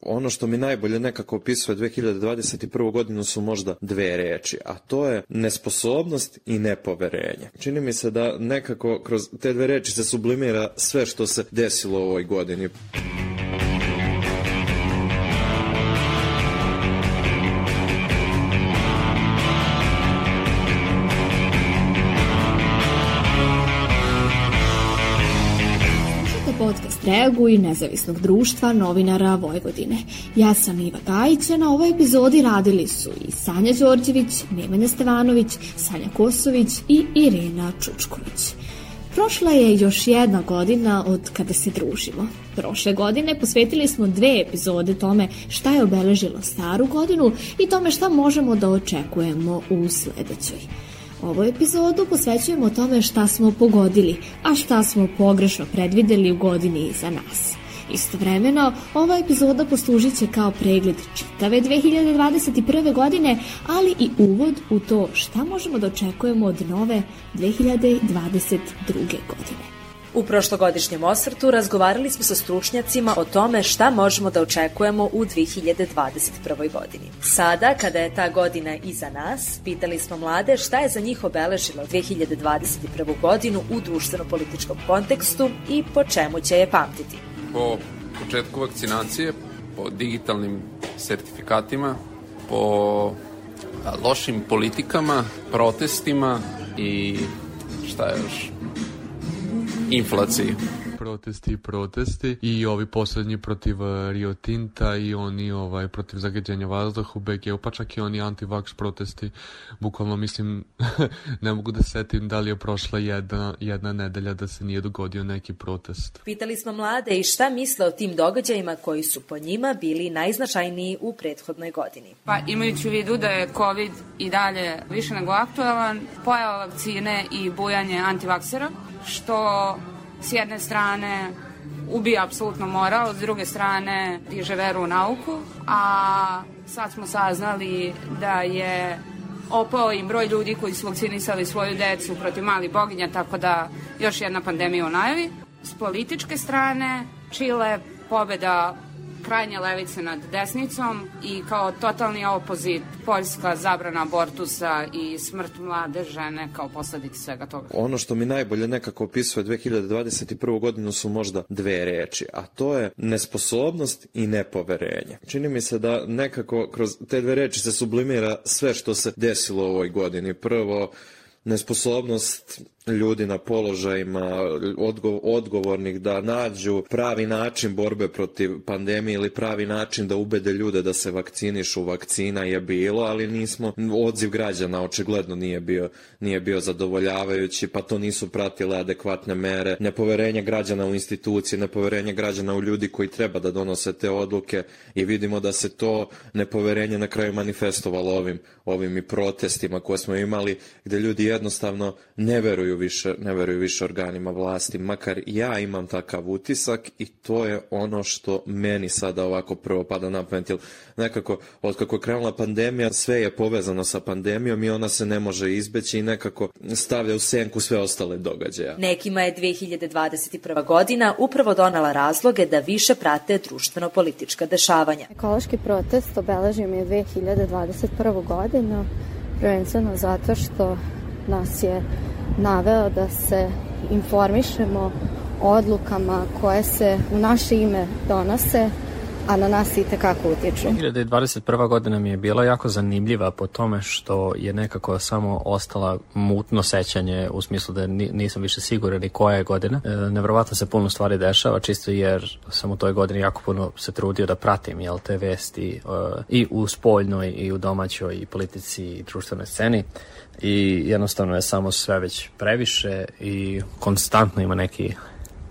Ono što mi najbolje nekako opisuje 2021. godinu su možda dve reči, a to je nesposobnost i nepoverenje. Čini mi se da nekako kroz te dve reči se sublimira sve što se desilo u ovoj godini. Podcast Reaguj nezavisnog društva novinara Vojvodine. Ja sam Iva Gajić, a na ovoj epizodi radili su i Sanja Đorđević, Nemanja Stevanović, Sanja Kosović i Irena Čučković. Prošla je još jedna godina od kada se družimo. Prošle godine posvetili smo dve epizode tome šta je obeležilo staru godinu i tome šta možemo da očekujemo u sledećoj. Ovu epizodu posvećujemo tome šta smo pogodili, a šta smo pogrešno predvideli u godini iza nas. Istovremeno, ova epizoda poslužit će kao pregled čitave 2021. godine, ali i uvod u to šta možemo da očekujemo od nove 2022. godine. U prošlogodišnjem osvrtu razgovarali smo sa stručnjacima o tome šta možemo da očekujemo u 2021. godini. Sada, kada je ta godina iza nas, pitali smo mlade šta je za njih obeležilo 2021. godinu u društveno-političkom kontekstu i po čemu će je pamtiti. Po početku vakcinacije, po digitalnim sertifikatima, po lošim politikama, protestima i šta je još, inflaciji. Protesti i protesti i ovi poslednji protiv eh, Rio Tinta i oni ovaj protiv zagađenja vazduha u BG, pa čak i oni anti-vax protesti. Bukvalno mislim, ne mogu da setim da li je prošla jedna, jedna nedelja da se nije dogodio neki protest. Pitali smo mlade i šta misle o tim događajima koji su po njima bili najznačajniji u prethodnoj godini. Pa imajući u vidu da je COVID i dalje više nego aktualan, pojava vakcine i bujanje antivaksera, što s jedne strane ubija apsolutno moral, s druge strane diže veru u nauku, a sad smo saznali da je opao i broj ljudi koji su vakcinisali svoju decu protiv malih boginja, tako da još jedna pandemija u najavi. S političke strane, Čile pobeda krajnje levice nad desnicom i kao totalni opozit poljska zabrana abortusa i smrt mlade žene kao posledica svega toga. Ono što mi najbolje nekako opisuje 2021. godinu su možda dve reči, a to je nesposobnost i nepoverenje. Čini mi se da nekako kroz te dve reči se sublimira sve što se desilo u ovoj godini. Prvo, nesposobnost ljudi na položajima odgo odgovornih da nađu pravi način borbe protiv pandemije ili pravi način da ubede ljude da se vakcinišu. Vakcina je bilo, ali nismo odziv građana očigledno nije bio nije bio zadovoljavajući, pa to nisu pratile adekvatne mere, nepoverenje građana u institucije, nepoverenje građana u ljudi koji treba da donose te odluke i vidimo da se to nepoverenje na kraju manifestovalo ovim ovim i protestima koje smo imali gde ljudi jednostavno ne veruju više, ne veruju više organima vlasti, makar ja imam takav utisak i to je ono što meni sada ovako prvo pada na pamet, nekako od kako je krenula pandemija, sve je povezano sa pandemijom i ona se ne može izbeći i nekako stavlja u senku sve ostale događaja. Nekima je 2021. godina upravo donala razloge da više prate društveno-politička dešavanja. Ekološki protest obeležio mi je 2021. godinu, prvenstveno zato što nas je naveo da se informišemo odlukama koje se u naše ime donose, a na nas i tekako utiču. 2021. godina mi je bila jako zanimljiva po tome što je nekako samo ostala mutno sećanje u smislu da nisam više siguran ni koja je godina. E, nevrovatno se puno stvari dešava čisto jer sam u toj godini jako puno se trudio da pratim jel, te vesti e, i u spoljnoj i u domaćoj i politici i društvenoj sceni i jednostavno je samo sve već previše i konstantno ima neki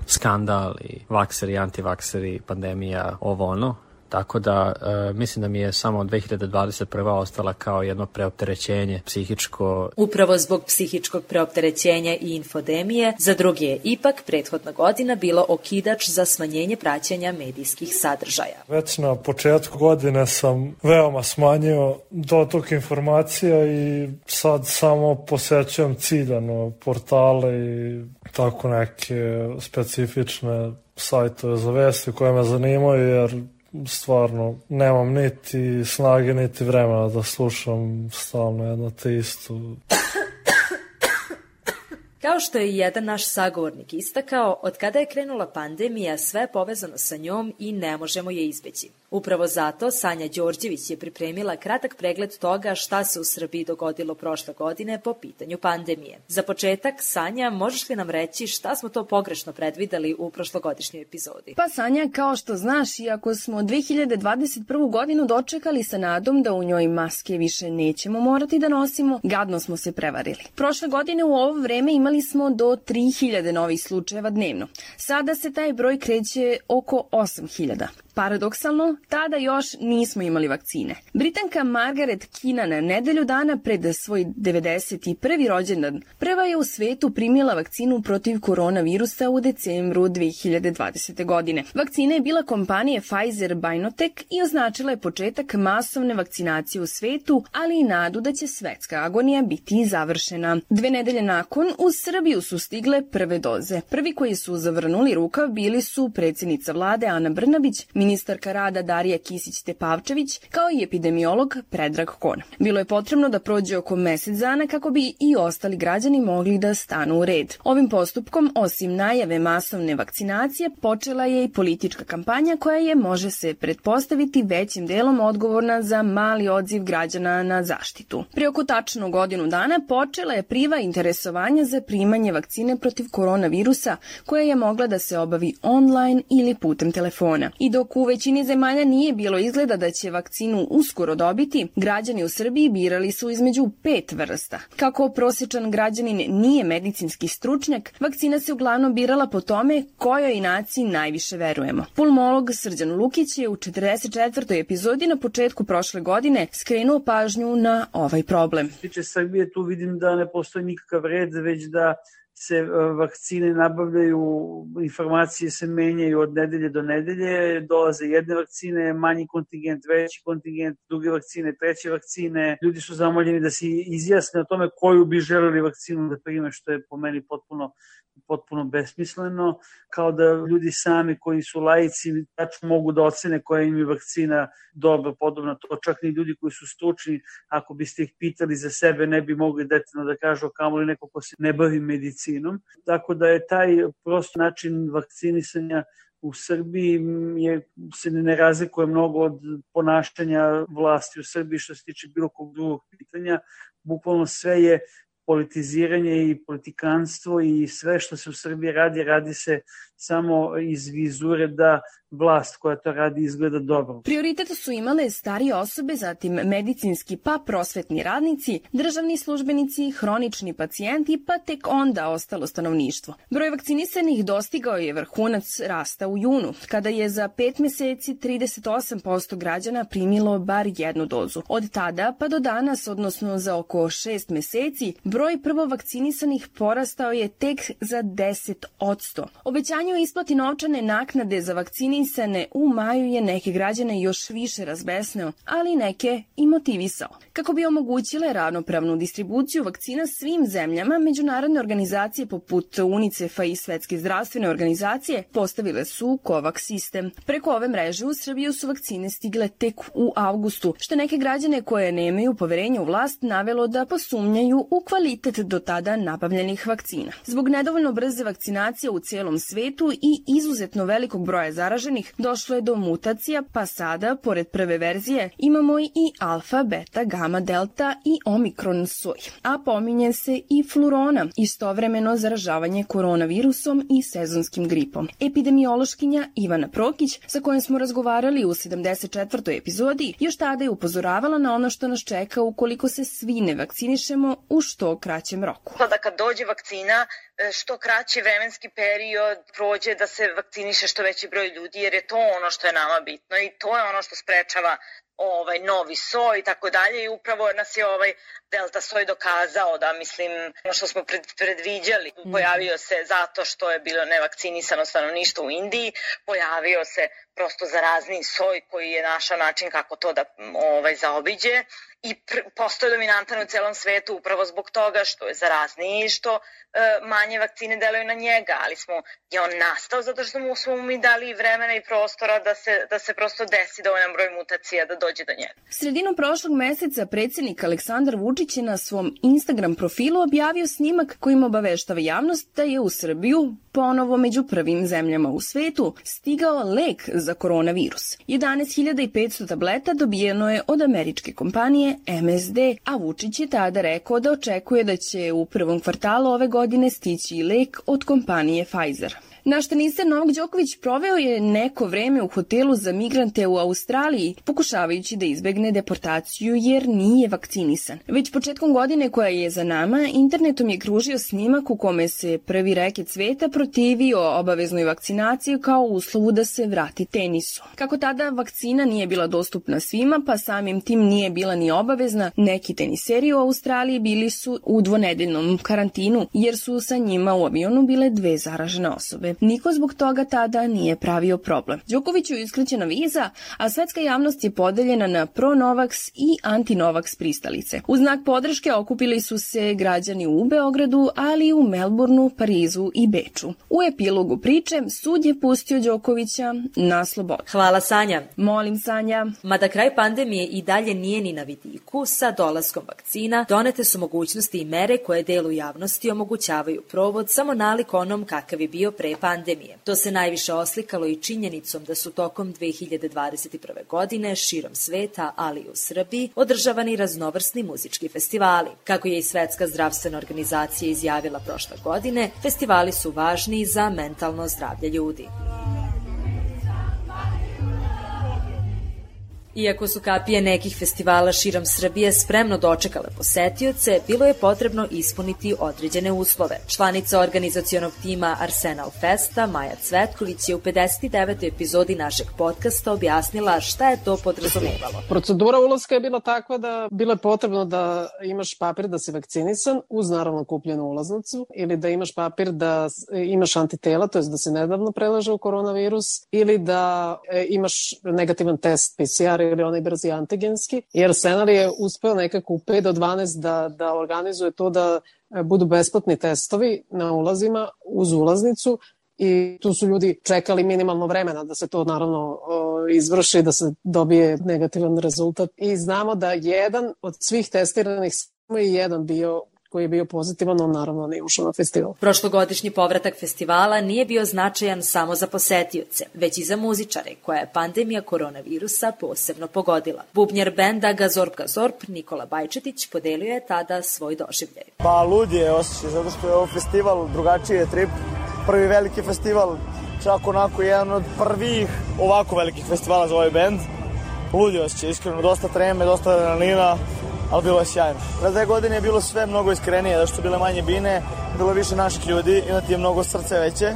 skandal i vakseri, antivakseri, pandemija, ovo ono. Tako da e, mislim da mi je samo 2021. ostala kao jedno preopterećenje psihičko. Upravo zbog psihičkog preopterećenja i infodemije, za drugi je ipak prethodna godina bilo okidač za smanjenje praćenja medijskih sadržaja. Već na početku godine sam veoma smanjio dotok informacija i sad samo posećujem ciljano portale i tako neke specifične sajtove za vesti koje me zanimaju jer stvarno nemam niti snage, niti vremena da slušam stalno jedno te isto. Kao što je jedan naš sagovornik istakao, od kada je krenula pandemija, sve je povezano sa njom i ne možemo je izbeći. Upravo zato Sanja Đorđević je pripremila kratak pregled toga šta se u Srbiji dogodilo prošle godine po pitanju pandemije. Za početak, Sanja, možeš li nam reći šta smo to pogrešno predvideli u prošlogodišnjoj epizodi? Pa Sanja, kao što znaš, iako smo 2021. godinu dočekali sa nadom da u njoj maske više nećemo morati da nosimo, gadno smo se prevarili. Prošle godine u ovo vreme imali smo do 3000 novih slučajeva dnevno. Sada se taj broj kreće oko 8000. Paradoksalno, tada još nismo imali vakcine. Britanka Margaret Keenan nedelju dana pred svoj 91. rođendan prva je u svetu primila vakcinu protiv koronavirusa u decembru 2020. godine. Vakcina je bila kompanije Pfizer-BioNTech i označila je početak masovne vakcinacije u svetu, ali i nadu da će svetska agonija biti završena. Dve nedelje nakon, u Srbiju su stigle prve doze. Prvi koji su zavrnuli rukav bili su predsednica vlade Ana Brnabić, ministarka rada Darija Kisić-Tepavčević, kao i epidemiolog Predrag Kon. Bilo je potrebno da prođe oko mesec dana kako bi i ostali građani mogli da stanu u red. Ovim postupkom, osim najave masovne vakcinacije, počela je i politička kampanja koja je, može se pretpostaviti, većim delom odgovorna za mali odziv građana na zaštitu. Pre oko tačno godinu dana počela je priva interesovanja za primanje vakcine protiv koronavirusa koja je mogla da se obavi online ili putem telefona. I dok u većini zemalja nije bilo izgleda da će vakcinu uskoro dobiti, građani u Srbiji birali su između pet vrsta. Kako prosječan građanin nije medicinski stručnjak, vakcina se uglavnom birala po tome kojoj naciji najviše verujemo. Pulmolog Srđan Lukić je u 44. epizodi na početku prošle godine skrenuo pažnju na ovaj problem. Tiče Srbije, tu vidim da ne postoji nikakav red, već da se e, vakcine nabavljaju, informacije se menjaju od nedelje do nedelje, dolaze jedne vakcine, manji kontingent, veći kontingent, druge vakcine, treće vakcine. Ljudi su zamoljeni da se izjasne o tome koju bi želeli vakcinu da prime, što je po meni potpuno potpuno besmisleno, kao da ljudi sami koji su laici tačno mogu da ocene koja im je vakcina dobro, podobna to. Čak ni ljudi koji su stručni, ako biste ih pitali za sebe, ne bi mogli detaljno da kažu kamo li neko ko se ne bavi medicinom. Tako da je taj prost način vakcinisanja u Srbiji je, se ne razlikuje mnogo od ponašanja vlasti u Srbiji što se tiče bilo kog drugog pitanja. Bukvalno sve je politiziranje i politikanstvo i sve što se u Srbiji radi, radi se samo iz vizure da vlast koja to radi izgleda dobro. Prioritet su imale starije osobe, zatim medicinski pa prosvetni radnici, državni službenici, hronični pacijenti pa tek onda ostalo stanovništvo. Broj vakcinisanih dostigao je vrhunac rasta u junu, kada je za pet meseci 38% građana primilo bar jednu dozu. Od tada pa do danas, odnosno za oko šest meseci, broj prvo vakcinisanih porastao je tek za 10%. Obećanje o isplati novčane naknade za vakcinisane u maju je neke građane još više razbesneo, ali neke i motivisao. Kako bi omogućile ravnopravnu distribuciju vakcina svim zemljama, međunarodne organizacije poput UNICEF-a i Svetske zdravstvene organizacije postavile su COVAX sistem. Preko ove mreže u Srbiju su vakcine stigle tek u avgustu, što neke građane koje nemaju poverenja u vlast navelo da posumnjaju u kvalitet do tada nabavljenih vakcina. Zbog nedovoljno brze vakcinacije u celom svetu i izuzetno velikog broja zaraženih, došlo je do mutacija, pa sada, pored prve verzije, imamo i alfa, beta, gamma, delta i omikron soj. A pominje se i flurona, istovremeno zaražavanje koronavirusom i sezonskim gripom. Epidemiološkinja Ivana Prokić, sa kojom smo razgovarali u 74. epizodi, još tada je upozoravala na ono što nas čeka ukoliko se svi ne vakcinišemo u što kraćem roku. Da kad dođe vakcina, što kraći vremenski period prođe da se vakciniše što veći broj ljudi, jer je to ono što je nama bitno i to je ono što sprečava ovaj novi soj i tako dalje i upravo nas je ovaj delta soj dokazao da mislim ono što smo pred, predviđali mm. pojavio se zato što je bilo nevakcinisano stanovništvo u Indiji pojavio se prosto zarazni soj koji je našao način kako to da ovaj zaobiđe i postoje dominantan u celom svetu upravo zbog toga što je zarazniji i što e, manje vakcine deluju na njega, ali smo, je on nastao zato što mu smo mi dali vremena i prostora da se, da se prosto desi dovoljan broj mutacija da dođe do njega. Sredinom prošlog meseca predsednik Aleksandar Vučić je na svom Instagram profilu objavio snimak kojim obaveštava javnost da je u Srbiju ponovo među prvim zemljama u svetu stigao lek za koronavirus. 11.500 tableta dobijeno je od američke kompanije MSD, a Vučić je tada rekao da očekuje da će u prvom kvartalu ove godine stići i lek od kompanije Pfizer. Naš teniser Novak Đoković proveo je neko vreme u hotelu za migrante u Australiji, pokušavajući da izbegne deportaciju jer nije vakcinisan. Već početkom godine koja je za nama, internetom je kružio snimak u kome se prvi reket sveta protivio obaveznoj vakcinaciji kao uslovu da se vrati tenisu. Kako tada vakcina nije bila dostupna svima, pa samim tim nije bila ni obavezna, neki teniseri u Australiji bili su u dvonedeljnom karantinu jer su sa njima u avionu bile dve zaražene osobe. Niko zbog toga tada nije pravio problem. Đokoviću je iskrećena viza, a svetska javnost je podeljena na pro-Novaks i anti-Novaks pristalice. U znak podrške okupili su se građani u Beogradu, ali i u Melbourneu, Parizu i Beču. U epilogu priče sud je pustio Đokovića na slobodu. Hvala Sanja. Molim Sanja. Mada kraj pandemije i dalje nije ni na vidiku, sa dolaskom vakcina donete su mogućnosti i mere koje delu javnosti omogućavaju provod samo nalik onom kakav je bio pre pandemije. To se najviše oslikalo i činjenicom da su tokom 2021. godine širom sveta, ali i u Srbiji, održavani raznovrsni muzički festivali. Kako je i Svetska zdravstvena organizacija izjavila prošle godine, festivali su važni za mentalno zdravlje ljudi. Iako su kapije nekih festivala širom Srbije spremno dočekale posetioce, bilo je potrebno ispuniti određene uslove. Članica organizacionog tima Arsenal Festa, Maja Cvetković, je u 59. epizodi našeg podcasta objasnila šta je to podrazumevalo. Procedura ulaska je bila takva da bilo je potrebno da imaš papir da si vakcinisan uz naravno kupljenu ulaznicu ili da imaš papir da imaš antitela, to je da se nedavno prelaže koronavirus ili da e, imaš negativan test PCR ili onaj brzi antigenski, jer Senar je uspeo nekako u 5 do 12 da, da organizuje to da e, budu besplatni testovi na ulazima uz ulaznicu i tu su ljudi čekali minimalno vremena da se to naravno izvrši, da se dobije negativan rezultat. I znamo da jedan od svih testiranih samo je jedan bio koji je bio pozitivan, on naravno nije ušao na festival. Prošlogodišnji povratak festivala nije bio značajan samo za posetioce, već i za muzičare, koja je pandemija koronavirusa posebno pogodila. Bubnjar benda Gazorp Gazorp Nikola Bajčetić podelio je tada svoj doživljaj. Pa lud je osjećaj, zato što je ovo festival, drugačiji je trip, prvi veliki festival, čak onako jedan od prvih ovako velikih festivala za ovaj bend. Lud je osjećaj, iskreno, dosta treme, dosta adrenalina, ali bilo je sjajno. Na dve godine je bilo sve mnogo iskrenije, zato što bile manje bine, bilo više naših ljudi i onda ti je mnogo srce veće.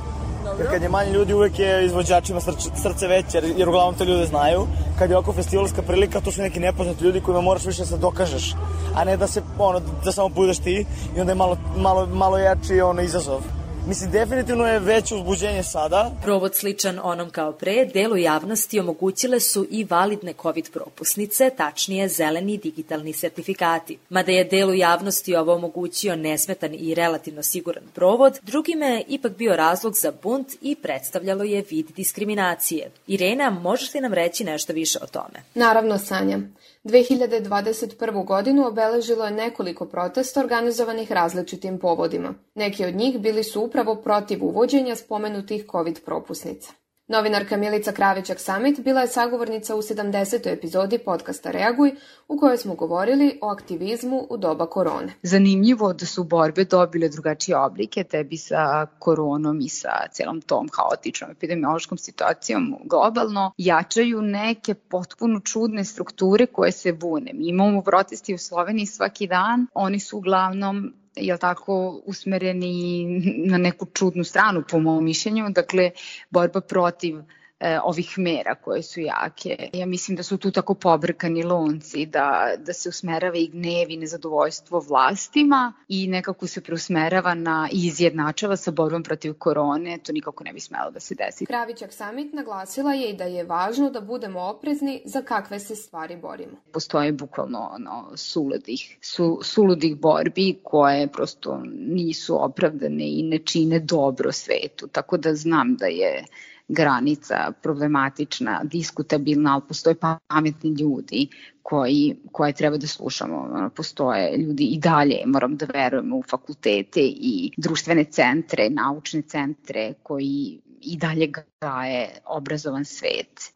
Jer kad je manje ljudi uvek je izvođačima srce, srce veće, jer, jer uglavnom te ljude znaju. Kad je oko festivalska prilika, to su neki nepoznati ljudi kojima moraš više da se dokažeš, a ne da se ono, da samo budeš ti i onda je malo, malo, malo jači ono izazov. Mislim, definitivno je veće uzbuđenje sada. Provod sličan onom kao pre, delu javnosti omogućile su i validne COVID propusnice, tačnije zeleni digitalni sertifikati. Mada je delu javnosti ovo omogućio nesmetan i relativno siguran provod, drugime je ipak bio razlog za bunt i predstavljalo je vid diskriminacije. Irena, možeš li nam reći nešto više o tome? Naravno, Sanja. 2021. godinu obeležilo je nekoliko protesta organizovanih različitim povodima. Neki od njih bili su upravo protiv uvođenja spomenutih COVID propusnica. Novinarka Milica Kravićak-Samit bila je sagovornica u 70. epizodi podcasta Reaguj, u kojoj smo govorili o aktivizmu u doba korone. Zanimljivo da su borbe dobile drugačije oblike, tebi sa koronom i sa celom tom haotičnom epidemiološkom situacijom globalno, jačaju neke potpuno čudne strukture koje se bune. Mi imamo protesti u Sloveniji svaki dan, oni su uglavnom jel tako, usmereni na neku čudnu stranu, po mom mišljenju. Dakle, borba protiv e, ovih mera koje su jake. Ja mislim da su tu tako pobrkani lonci, da, da se usmerava i gnev i nezadovoljstvo vlastima i nekako se preusmerava na i izjednačava sa borbom protiv korone, to nikako ne bi smelo da se desi. Kravićak Samit naglasila je i da je važno da budemo oprezni za kakve se stvari borimo. Postoje bukvalno ono, suludih, su, suludih borbi koje prosto nisu opravdane i ne čine dobro svetu, tako da znam da je granica problematična, diskutabilna, ali postoje pametni ljudi koji, koje treba da slušamo. Postoje ljudi i dalje, moram da verujemo u fakultete i društvene centre, naučne centre koji i dalje gaje obrazovan svet.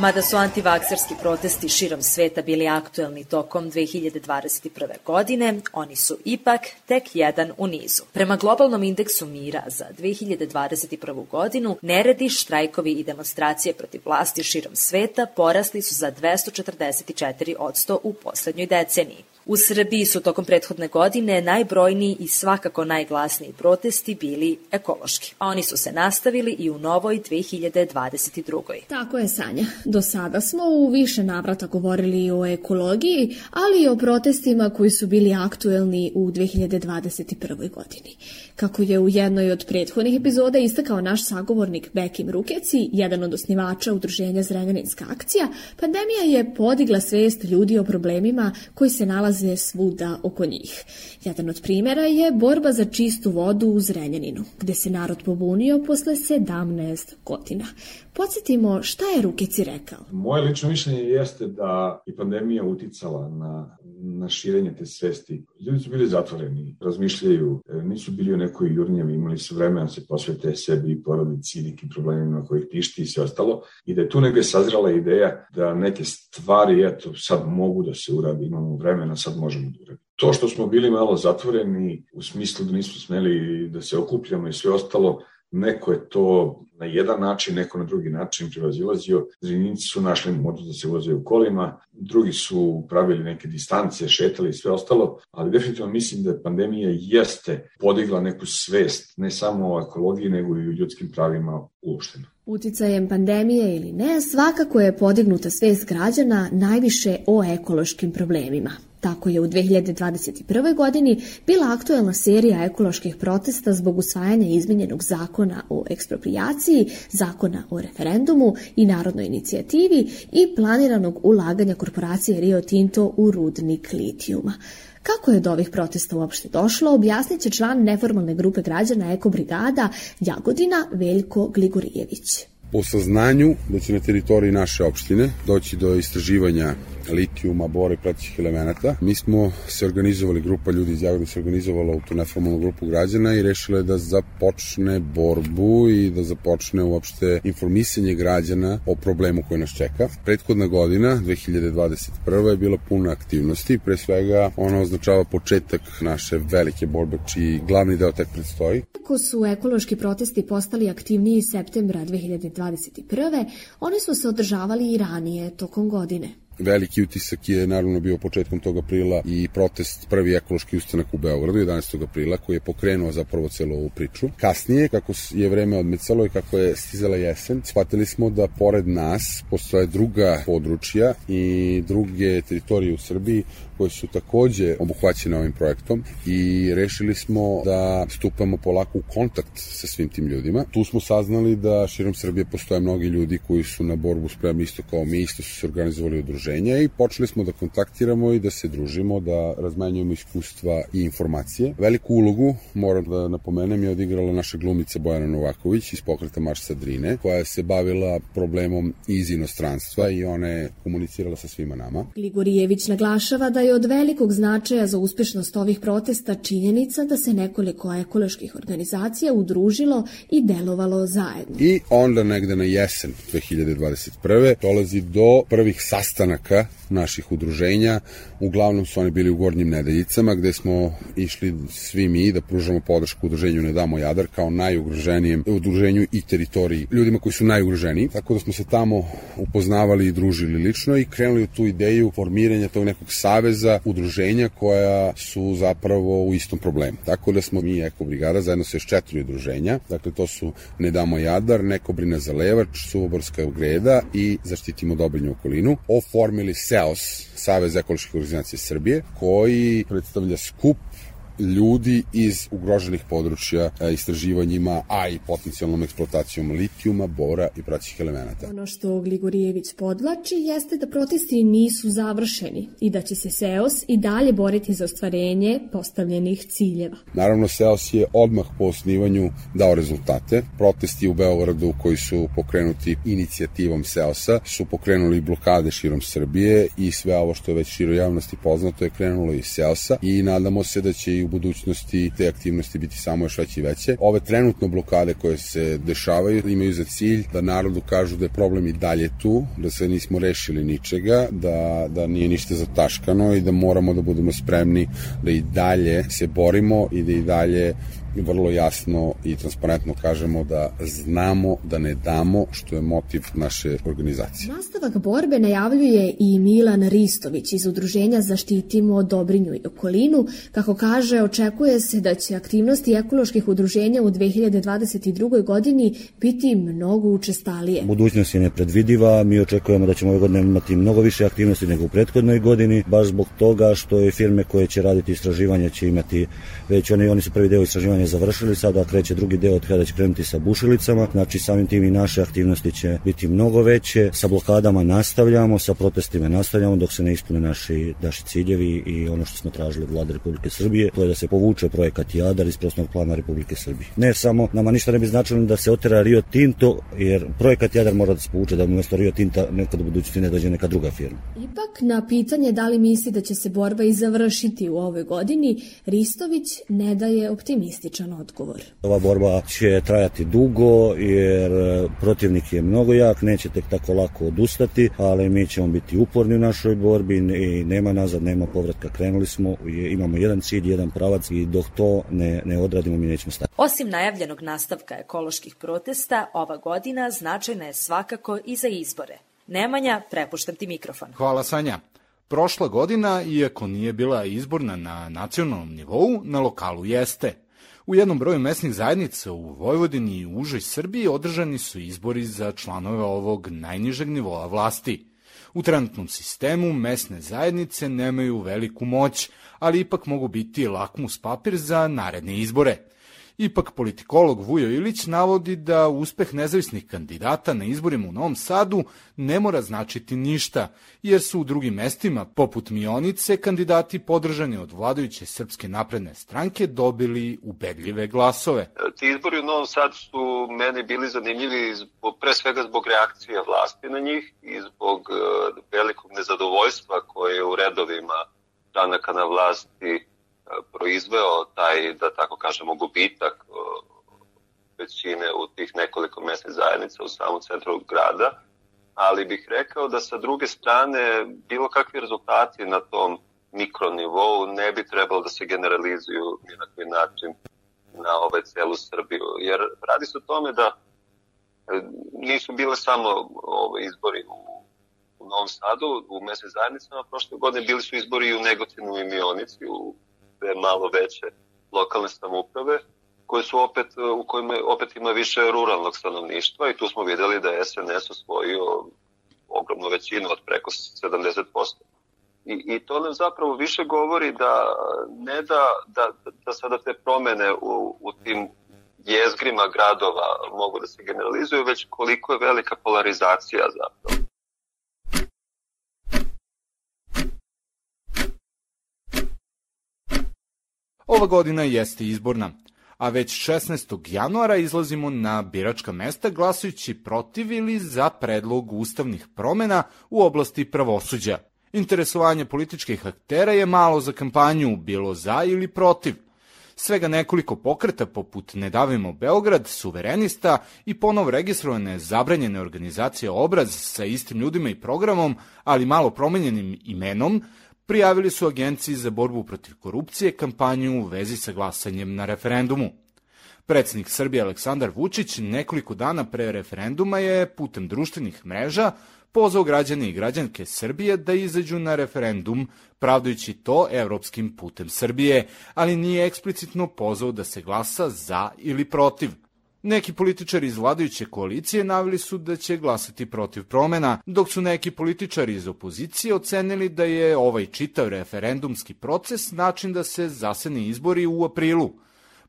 Mada su antivakserski protesti širom sveta bili aktuelni tokom 2021. godine, oni su ipak tek jedan u nizu. Prema globalnom indeksu mira za 2021. godinu, neredi, štrajkovi i demonstracije protiv vlasti širom sveta porasli su za 244 odsto u poslednjoj deceniji. U Srbiji su tokom prethodne godine najbrojniji i svakako najglasniji protesti bili ekološki, a oni su se nastavili i u novoj 2022. Tako je, Sanja. Do sada smo u više navrata govorili o ekologiji, ali i o protestima koji su bili aktuelni u 2021. godini. Kako je u jednoj od prethodnih epizoda istakao naš sagovornik Bekim Rukeci, jedan od osnivača udruženja Zrenjaninska akcija, pandemija je podigla svest ljudi o problemima koji se nalaze svuda oko njih. Jedan od primjera je borba za čistu vodu u Zrenjaninu, gde se narod pobunio posle 17 godina. Podsjetimo šta je Rukeci rekao. Moje lično mišljenje jeste da i pandemija uticala na, na širenje te svesti. Ljudi su bili zatvoreni, razmišljaju, e, nisu bili u nekoj jurnjavi, imali su vremena da se posvete sebi i porodici i nekim problemima kojih tišti i sve ostalo. I da je tu negde sazrala ideja da neke stvari, eto, sad mogu da se uradi, imamo vremena, sad možemo da uradimo. To što smo bili malo zatvoreni u smislu da nismo smeli da se okupljamo i sve ostalo, neko je to na jedan način, neko na drugi način prevazilazio. Zrinjinci su našli modu da se vozaju u kolima, drugi su pravili neke distance, šetali i sve ostalo, ali definitivno mislim da pandemija jeste podigla neku svest, ne samo o ekologiji, nego i o ljudskim pravima uopšteno. Uticajem pandemije ili ne, svakako je podignuta svest građana najviše o ekološkim problemima. Tako je u 2021. godini bila aktuelna serija ekoloških protesta zbog usvajanja izmenjenog zakona o eksproprijaciji, zakona o referendumu i narodnoj inicijativi i planiranog ulaganja korporacije Rio Tinto u rudnik litijuma. Kako je do ovih protesta uopšte došlo, objasnit će član neformalne grupe građana Eko Brigada Jagodina Veljko Gligorijević. Po saznanju da će na teritoriji naše opštine doći do istraživanja litijuma, bora i pratećih elemenata. Mi smo se organizovali, grupa ljudi iz Jagodina se organizovala u tu neformalnu grupu građana i rešila da započne borbu i da započne uopšte informisanje građana o problemu koji nas čeka. Prethodna godina, 2021. je bila puna aktivnosti, pre svega ona označava početak naše velike borbe, čiji glavni deo tek predstoji. Ako su ekološki protesti postali aktivniji septembra 2021. oni su se održavali i ranije tokom godine. Veliki utisak je naravno bio početkom tog aprila i protest prvi ekološki ustanak u Beogradu 11. aprila koji je pokrenuo zapravo celu ovu priču. Kasnije, kako je vreme odmicalo i kako je stizala jesen, shvatili smo da pored nas postoje druga područja i druge teritorije u Srbiji koje su takođe obuhvaćene ovim projektom i rešili smo da stupamo polako u kontakt sa svim tim ljudima. Tu smo saznali da širom Srbije postoje mnogi ljudi koji su na borbu spremni isto kao mi, isto su se organizovali udruženja i počeli smo da kontaktiramo i da se družimo, da razmenjujemo iskustva i informacije. Veliku ulogu, moram da napomenem, je odigrala naša glumica Bojana Novaković iz pokreta Marš Sadrine, koja se bavila problemom iz inostranstva i ona je komunicirala sa svima nama. Gligorijević naglašava da je je od velikog značaja za uspešnost ovih protesta činjenica da se nekoliko ekoloških organizacija udružilo i delovalo zajedno. I onda negde na jesen 2021. dolazi do prvih sastanaka naših udruženja. Uglavnom su oni bili u Gornjim nedeljicama gde smo išli svi mi da pružamo podršku udruženju Ne damo Jadar kao najugroženijem udruženju i teritoriji ljudima koji su najugroženiji. Tako da smo se tamo upoznavali i družili lično i krenuli u tu ideju formiranja tog nekog saveza udruženja koja su zapravo u istom problemu. Tako da smo mi Eko Brigada zajedno sa još četiri udruženja, dakle to su Ne damo Jadar, Neko brine za Levač, Suvoborska greda i Zaštitimo Dobrinju okolinu, oformili SEOS, Savez ekoloških organizacija Srbije, koji predstavlja skup ljudi iz ugroženih područja istraživanjima, a i potencijalnom eksploatacijom litijuma, bora i praćih elemenata. Ono što Gligorijević podlači jeste da protesti nisu završeni i da će se SEOS i dalje boriti za ostvarenje postavljenih ciljeva. Naravno, SEOS je odmah po osnivanju dao rezultate. Protesti u Beogradu koji su pokrenuti inicijativom SEOS-a su pokrenuli blokade širom Srbije i sve ovo što je već širo javnosti poznato je krenulo iz SEOS-a i nadamo se da će i u budućnosti te aktivnosti biti samo još veće i veće. Ove trenutno blokade koje se dešavaju imaju za cilj da narodu kažu da je problem i dalje tu, da se nismo rešili ničega, da, da nije ništa zataškano i da moramo da budemo spremni da i dalje se borimo i da i dalje vrlo jasno i transparentno kažemo da znamo da ne damo što je motiv naše organizacije. Nastavak borbe najavljuje i Milan Ristović iz udruženja Zaštitimo Dobrinju i okolinu. Kako kaže, očekuje se da će aktivnosti ekoloških udruženja u 2022. godini biti mnogo učestalije. Budućnost je nepredvidiva, mi očekujemo da ćemo ove godine imati mnogo više aktivnosti nego u prethodnoj godini, baš zbog toga što je firme koje će raditi istraživanje će imati već oni, oni su prvi deo istraživanja završili, sada kreće drugi deo od kada će krenuti sa bušilicama, znači samim tim i naše aktivnosti će biti mnogo veće, sa blokadama nastavljamo, sa protestima nastavljamo dok se ne ispune naši, naši ciljevi i ono što smo tražili od vlade Republike Srbije, to je da se povuče projekat Jadar iz prostornog plana Republike Srbije. Ne samo, nama ništa ne bi značilo da se otera Rio Tinto, jer projekat Jadar mora da se povuče da umesto Rio Tinta nekad u budućnosti ne dođe neka druga firma. Ipak, na pitanje da li misli da će se borba i završiti u ovoj godini, Ristović ne daje optimističan odgovor. Ova borba će trajati dugo jer protivnik je mnogo jak, neće tek tako lako odustati, ali mi ćemo biti uporni u našoj borbi i nema nazad, nema povratka. Krenuli smo, imamo jedan cilj, jedan pravac i dok to ne, ne odradimo mi nećemo stati. Osim najavljenog nastavka ekoloških protesta, ova godina značajna je svakako i za izbore. Nemanja, prepuštam ti mikrofon. Hvala Sanja. Prošla godina, iako nije bila izborna na nacionalnom nivou, na lokalu jeste. U jednom broju mesnih zajednica u Vojvodini i užoj Srbiji održani su izbori za članove ovog najnižeg nivoa vlasti. U trenutnom sistemu mesne zajednice nemaju veliku moć, ali ipak mogu biti lakmus papir za naredne izbore – Ipak politikolog Vujo Ilić navodi da uspeh nezavisnih kandidata na izborima u Novom Sadu ne mora značiti ništa, jer su u drugim mestima, poput Mionice, kandidati podržani od vladajuće Srpske napredne stranke dobili ubedljive glasove. Ti izbori u Novom Sadu su meni bili zanimljivi zbog, pre svega zbog reakcije vlasti na njih i zbog uh, velikog nezadovoljstva koje je u redovima stranaka na vlasti proizveo taj, da tako kažemo, gubitak većine u tih nekoliko mesnih zajednica u samom centru grada, ali bih rekao da sa druge strane bilo kakvi rezultati na tom mikronivou ne bi trebalo da se generalizuju ni na koji način na ovaj celu Srbiju. Jer radi se o tome da e, nisu bile samo ove izbori u, u Novom Sadu, u mesnim zajednicama, prošle godine bili su izbori i u Negotinu i Mionici, u dve malo veće lokalne samouprave, koje su opet, u kojima opet ima više ruralnog stanovništva i tu smo videli da je SNS osvojio ogromnu većinu od preko 70%. I, I to nam zapravo više govori da ne da, da, da sada te promene u, u tim jezgrima gradova mogu da se generalizuju, već koliko je velika polarizacija zapravo. Ova godina jeste izborna, a već 16. januara izlazimo na biračka mesta glasujući protiv ili za predlog ustavnih promena u oblasti pravosuđa. Interesovanje političkih aktera je malo za kampanju, bilo za ili protiv. Svega nekoliko pokreta poput Ne davimo Beograd, suverenista i ponov registrovane zabranjene organizacije Obraz sa istim ljudima i programom, ali malo promenjenim imenom, prijavili su Agenciji za borbu protiv korupcije kampanju u vezi sa glasanjem na referendumu. Predsednik Srbije Aleksandar Vučić nekoliko dana pre referenduma je putem društvenih mreža pozvao građane i građanke Srbije da izađu na referendum, pravdajući to evropskim putem Srbije, ali nije eksplicitno pozvao da se glasa za ili protiv. Neki političari iz vladajuće koalicije navili su da će glasati protiv promena, dok su neki političari iz opozicije ocenili da je ovaj čitav referendumski proces način da se zasene izbori u aprilu.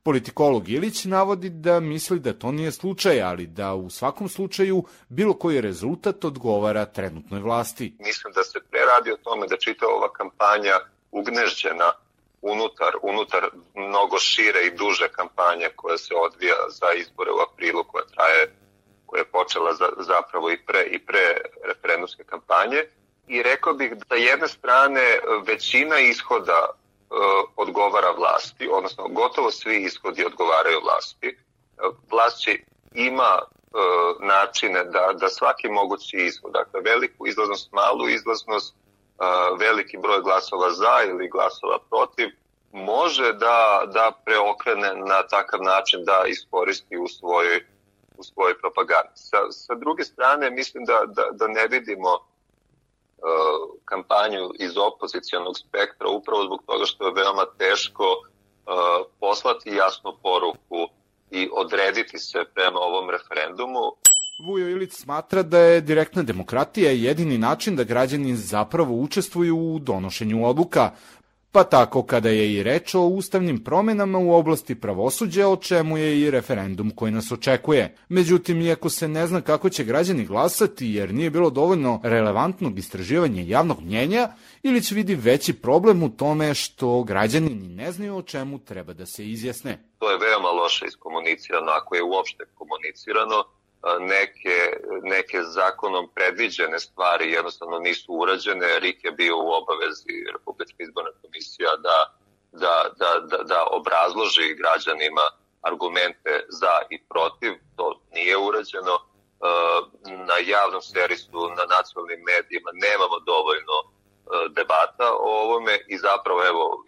Politikolog Ilić navodi da misli da to nije slučaj, ali da u svakom slučaju bilo koji rezultat odgovara trenutnoj vlasti. Mislim da se preradi o tome da čita ova kampanja ugnežđena unutar, unutar mnogo šire i duže kampanje koja se odvija za izbore u aprilu koja traje koja je počela za, zapravo i pre, i pre referendumske kampanje i rekao bih da jedne strane većina ishoda uh, odgovara vlasti, odnosno gotovo svi ishodi odgovaraju vlasti. Vlast će ima uh, načine da, da svaki mogući ishod, dakle veliku izlaznost, malu izlaznost, veliki broj glasova za ili glasova protiv, može da, da preokrene na takav način da iskoristi u svojoj, u svojoj propagandi. Sa, sa druge strane, mislim da, da, da ne vidimo uh, kampanju iz opozicijalnog spektra upravo zbog toga što je veoma teško uh, poslati jasnu poruku i odrediti se prema ovom referendumu. Vujo Ilić smatra da je direktna demokratija jedini način da građani zapravo učestvuju u donošenju odluka, pa tako kada je i reč o ustavnim promenama u oblasti pravosuđa, o čemu je i referendum koji nas očekuje. Međutim, iako se ne zna kako će građani glasati jer nije bilo dovoljno relevantnog istraživanja javnog mnjenja, Ilić vidi veći problem u tome što građani ni ne znaju o čemu treba da se izjasne. To je veoma loše iskomunicirano, ako je uopšte komunicirano, neke, neke zakonom predviđene stvari jednostavno nisu urađene. RIK je bio u obavezi Republička izborna komisija da, da, da, da, da obrazloži građanima argumente za i protiv. To nije urađeno. Na javnom servisu, na nacionalnim medijima nemamo dovoljno debata o ovome i zapravo evo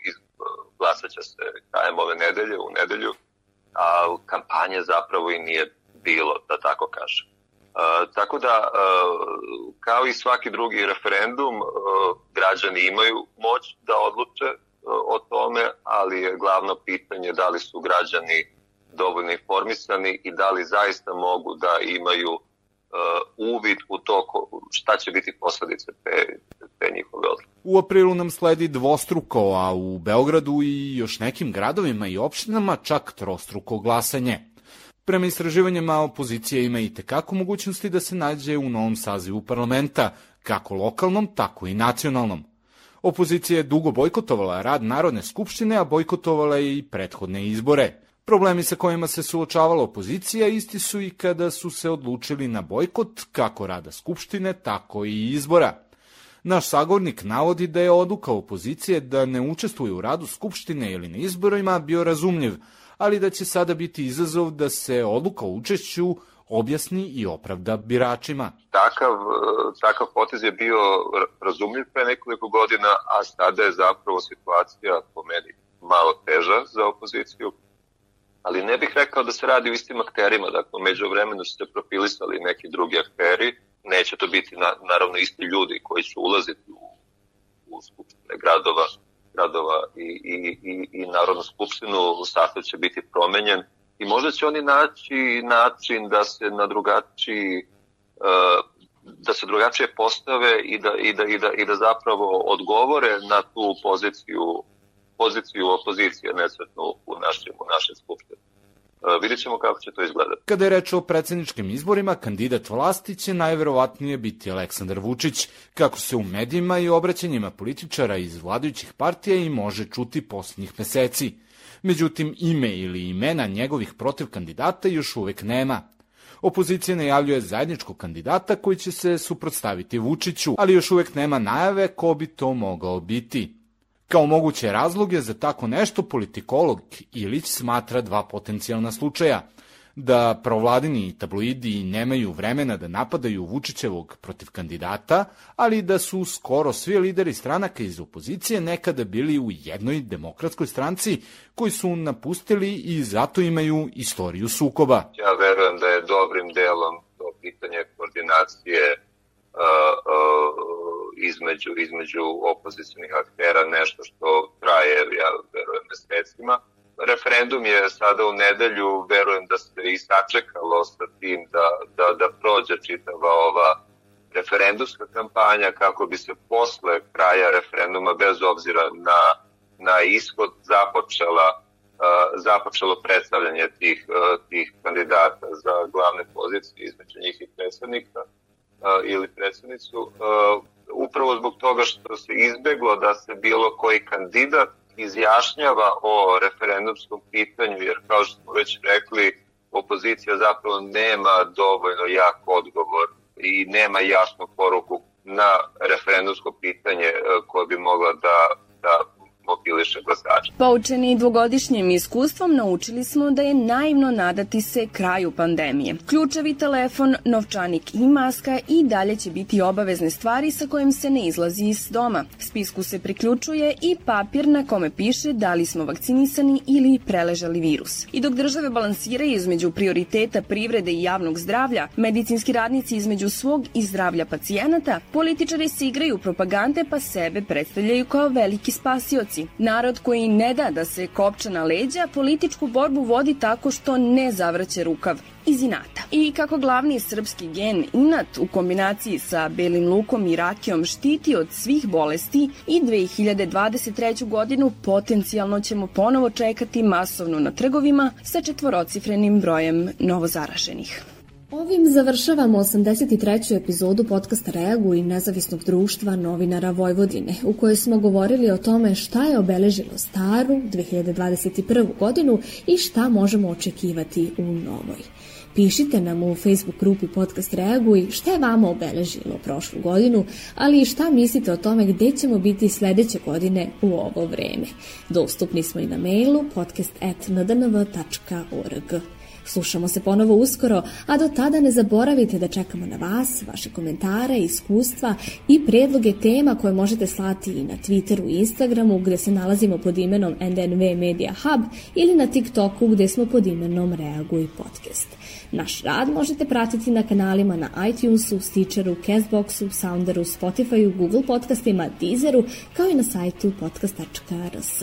glasat će se krajem ove nedelje, u nedelju, a kampanje zapravo i nije bilo, da tako kažem. Uh, tako da, uh, kao i svaki drugi referendum, uh, građani imaju moć da odluče uh, o tome, ali je glavno pitanje da li su građani dovoljno informisani i da li zaista mogu da imaju uvid u to ko, šta će biti posledice te, te njihove odluke. U aprilu nam sledi dvostruko, a u Beogradu i još nekim gradovima i opštinama čak trostruko glasanje. Prema istraživanjima opozicija ima i tekako mogućnosti da se nađe u novom sazivu parlamenta, kako lokalnom, tako i nacionalnom. Opozicija je dugo bojkotovala rad Narodne skupštine, a bojkotovala je i prethodne izbore. Problemi sa kojima se suočavala opozicija isti su i kada su se odlučili na bojkot kako rada Skupštine, tako i izbora. Naš sagovornik navodi da je odluka opozicije da ne učestvuje u radu Skupštine ili na izborima bio razumljiv, ali da će sada biti izazov da se odluka o učešću objasni i opravda biračima. Takav, takav potez je bio razumljiv pre nekoliko godina, a sada je zapravo situacija po meni malo teža za opoziciju, ali ne bih rekao da se radi o istim akterima, dakle, među vremenu su se profilisali neki drugi akteri, neće to biti na, naravno isti ljudi koji će ulaziti u, u skupštine gradova gradova i, i, i, i Narodnu skupštinu, sastav će biti promenjen i možda će oni naći način da se na drugačiji da se drugačije postave i da, i da, i da, i da zapravo odgovore na tu poziciju poziciju opozicije nesretnu u našem, u našem skupštini. E, vidjet ćemo kako će to izgledati. Kada je reč o predsedničkim izborima, kandidat vlasti će najverovatnije biti Aleksandar Vučić, kako se u medijima i obraćanjima političara iz vladajućih partija i može čuti poslednjih meseci. Međutim, ime ili imena njegovih protiv kandidata još uvek nema. Opozicija najavljuje zajedničkog kandidata koji će se suprotstaviti Vučiću, ali još uvek nema najave ko bi to mogao biti. Kao moguće razloge za tako nešto politikolog Ilić smatra dva potencijalna slučaja – da provladini tabloidi nemaju vremena da napadaju Vučićevog protiv kandidata, ali da su skoro svi lideri stranaka iz opozicije nekada bili u jednoj demokratskoj stranci koji su napustili i zato imaju istoriju sukoba. Ja verujem da je dobrim delom to pitanje koordinacije uh, uh, između, između opozicijnih aktera nešto što traje, ja verujem, mesecima. Referendum je sada u nedelju, verujem da se i sačekalo sa tim da, da, da prođe čitava ova referendumska kampanja kako bi se posle kraja referenduma, bez obzira na, na ishod, započela započelo predstavljanje tih, tih kandidata za glavne pozicije između njih i predsednika ili predsednicu, upravo zbog toga što se izbeglo da se bilo koji kandidat izjašnjava o referendumskom pitanju, jer kao što smo već rekli, opozicija zapravo nema dovoljno jak odgovor i nema jasnu poruku na referendumsko pitanje e, koje bi mogla da, mobiliše glasača. Poučeni dvogodišnjim iskustvom naučili smo da je naivno nadati se kraju pandemije. Ključevi telefon, novčanik i maska i dalje će biti obavezne stvari sa kojim se ne izlazi iz doma. Spisku se priključuje i papir na kome piše da li smo vakcinisani ili preležali virus. I dok države balansiraju između prioriteta privrede i javnog zdravlja, medicinski radnici između svog i zdravlja pacijenata, političari se igraju propagande pa sebe predstavljaju kao veliki spasioci narod koji ne da da se kopča na leđa, političku borbu vodi tako što ne zavraće rukav iz inata. I kako glavni srpski gen inat u kombinaciji sa belim lukom i rakijom štiti od svih bolesti i 2023. godinu potencijalno ćemo ponovo čekati masovno na trgovima sa četvorocifrenim brojem novozaraženih. Ovim završavamo 83. epizodu podcasta Reagu i nezavisnog društva novinara Vojvodine, u kojoj smo govorili o tome šta je obeležilo staru 2021. godinu i šta možemo očekivati u novoj. Pišite nam u Facebook grupi Podcast Reaguj šta je vama obeležilo prošlu godinu, ali i šta mislite o tome gde ćemo biti sledeće godine u ovo vreme. Dostupni smo i na mailu podcast.ndnv.org. Slušamo se ponovo uskoro, a do tada ne zaboravite da čekamo na vas, vaše komentare, iskustva i predloge tema koje možete slati i na Twitteru i Instagramu gde se nalazimo pod imenom NDNV Media Hub ili na TikToku gde smo pod imenom Reaguj Podcast. Naš rad možete pratiti na kanalima na iTunesu, Stitcheru, Castboxu, Sounderu, Spotifyu, Google podcastima, Deezeru, kao i na sajtu podcast.rs.